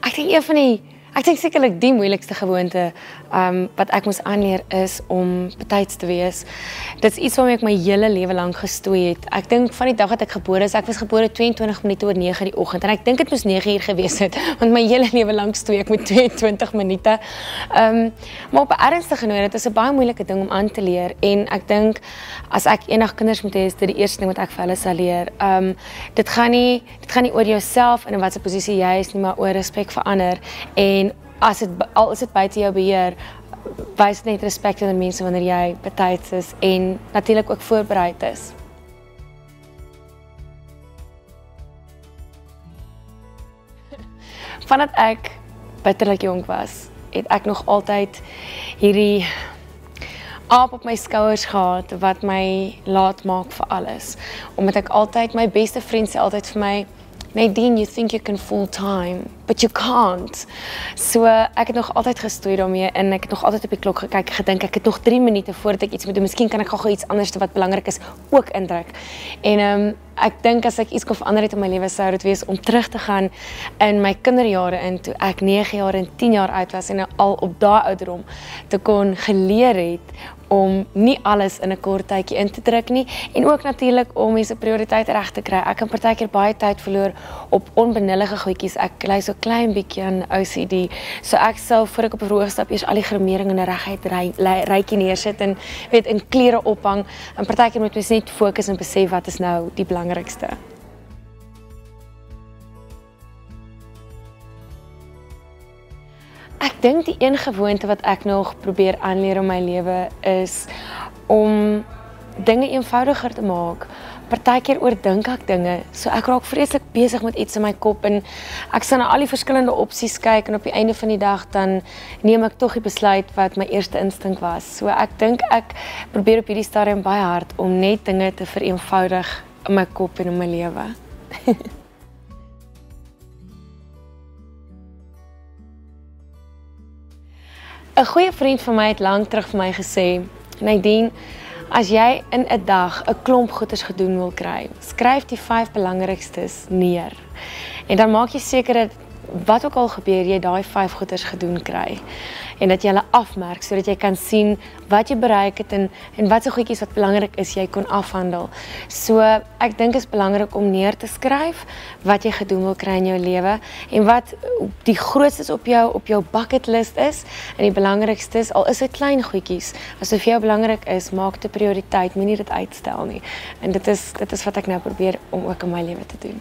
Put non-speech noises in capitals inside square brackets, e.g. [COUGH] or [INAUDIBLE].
Ek dink een van die ek dink sekerlik die moeilikste gewoonte um wat ek moes aanleer is om betyds te wees. Dit's iets waarmee ek my hele lewe lank gestoei het. Ek dink van die dag dat ek gebore is, ek was gebore 22 minute oor 9 in die oggend en ek dink dit moes 9 uur gewees het [LAUGHS] want my hele lewe lank stoei ek met 22 minute. Um maar op 'n ernstige noot, dit is 'n baie moeilike ding om aan te leer en ek dink as ek eendag kinders moet hê, is dit die eerste ding wat ek vir hulle sal leer. Um dit gaan nie dit gaan nie oor jouself en in watter posisie jy is nie, maar oor respek vir ander en as dit al is dit buite jou beheer wys net respek teenoor mense wanneer jy betyds is en natuurlik ook voorbereid is. [LAUGHS] Vandat ek bitterlik jonk was, het ek nog altyd hierdie aap op my skouers gehad wat my laat maak vir alles. Omdat ek altyd my beste vriend sê altyd vir my Nadine, you think you can full time, but you can't. So ek het nog altyd gestoei daarmee en ek het nog altyd op die klok gekyk, gedink ek het nog 3 minute voordat ek iets moet doen. Miskien kan ek gou-gou iets anders wat belangrik is ook indruk. En ehm um, ek dink as ek iets kon verander het in my lewe sou dit wees om terug te gaan in my kinderjare in toe ek 9 jaar en 10 jaar oud was en al op daai ouderdom te kon geleer het om nie alles in 'n kort tydjie in te druk nie en ook natuurlik om mense prioriteite reg te kry. Ek kan partykeer baie tyd verloor op onbenullige goedjies. Ek ly so klein bietjie aan OCD. So ek sou voor ek op 'n verhoog stap eers al die gremering in 'n reguit rykie neersit en weet in klere ophang. En partykeer moet mens net fokus en besef wat is nou die belangrikste. Ek dink die een gewoonte wat ek nog probeer aanleer in my lewe is om dinge eenvoudiger te maak. Partykeer oordink ek dinge, so ek raak vreeslik besig met iets in my kop en ek sien na al die verskillende opsies kyk en op die einde van die dag dan neem ek tog die besluit wat my eerste instink was. So ek dink ek probeer op hierdie stadium baie hard om net dinge te vereenvoudig in my kop en in my lewe. [LAUGHS] 'n Goeie vriend van my het lank terug vir my gesê, Nadine, as jy in 'n dag 'n klomp goeders gedoen wil kry, skryf die 5 belangrikstes neer. En dan maak jy seker dat wat ook al gebeur, jy daai 5 goeders gedoen kry en dat jy hulle afmerk sodat jy kan sien wat jy bereik het en en watse goedjies wat belangrik is jy kon afhandel. So ek dink is belangrik om neer te skryf wat jy gedoen wil kry in jou lewe en wat die grootstes op jou op jou bucket list is en die belangrikstes al is dit klein goedjies. As dit vir jou belangrik is, maak dit 'n prioriteit, moenie dit uitstel nie. En dit is dit is wat ek nou probeer om ook in my lewe te doen.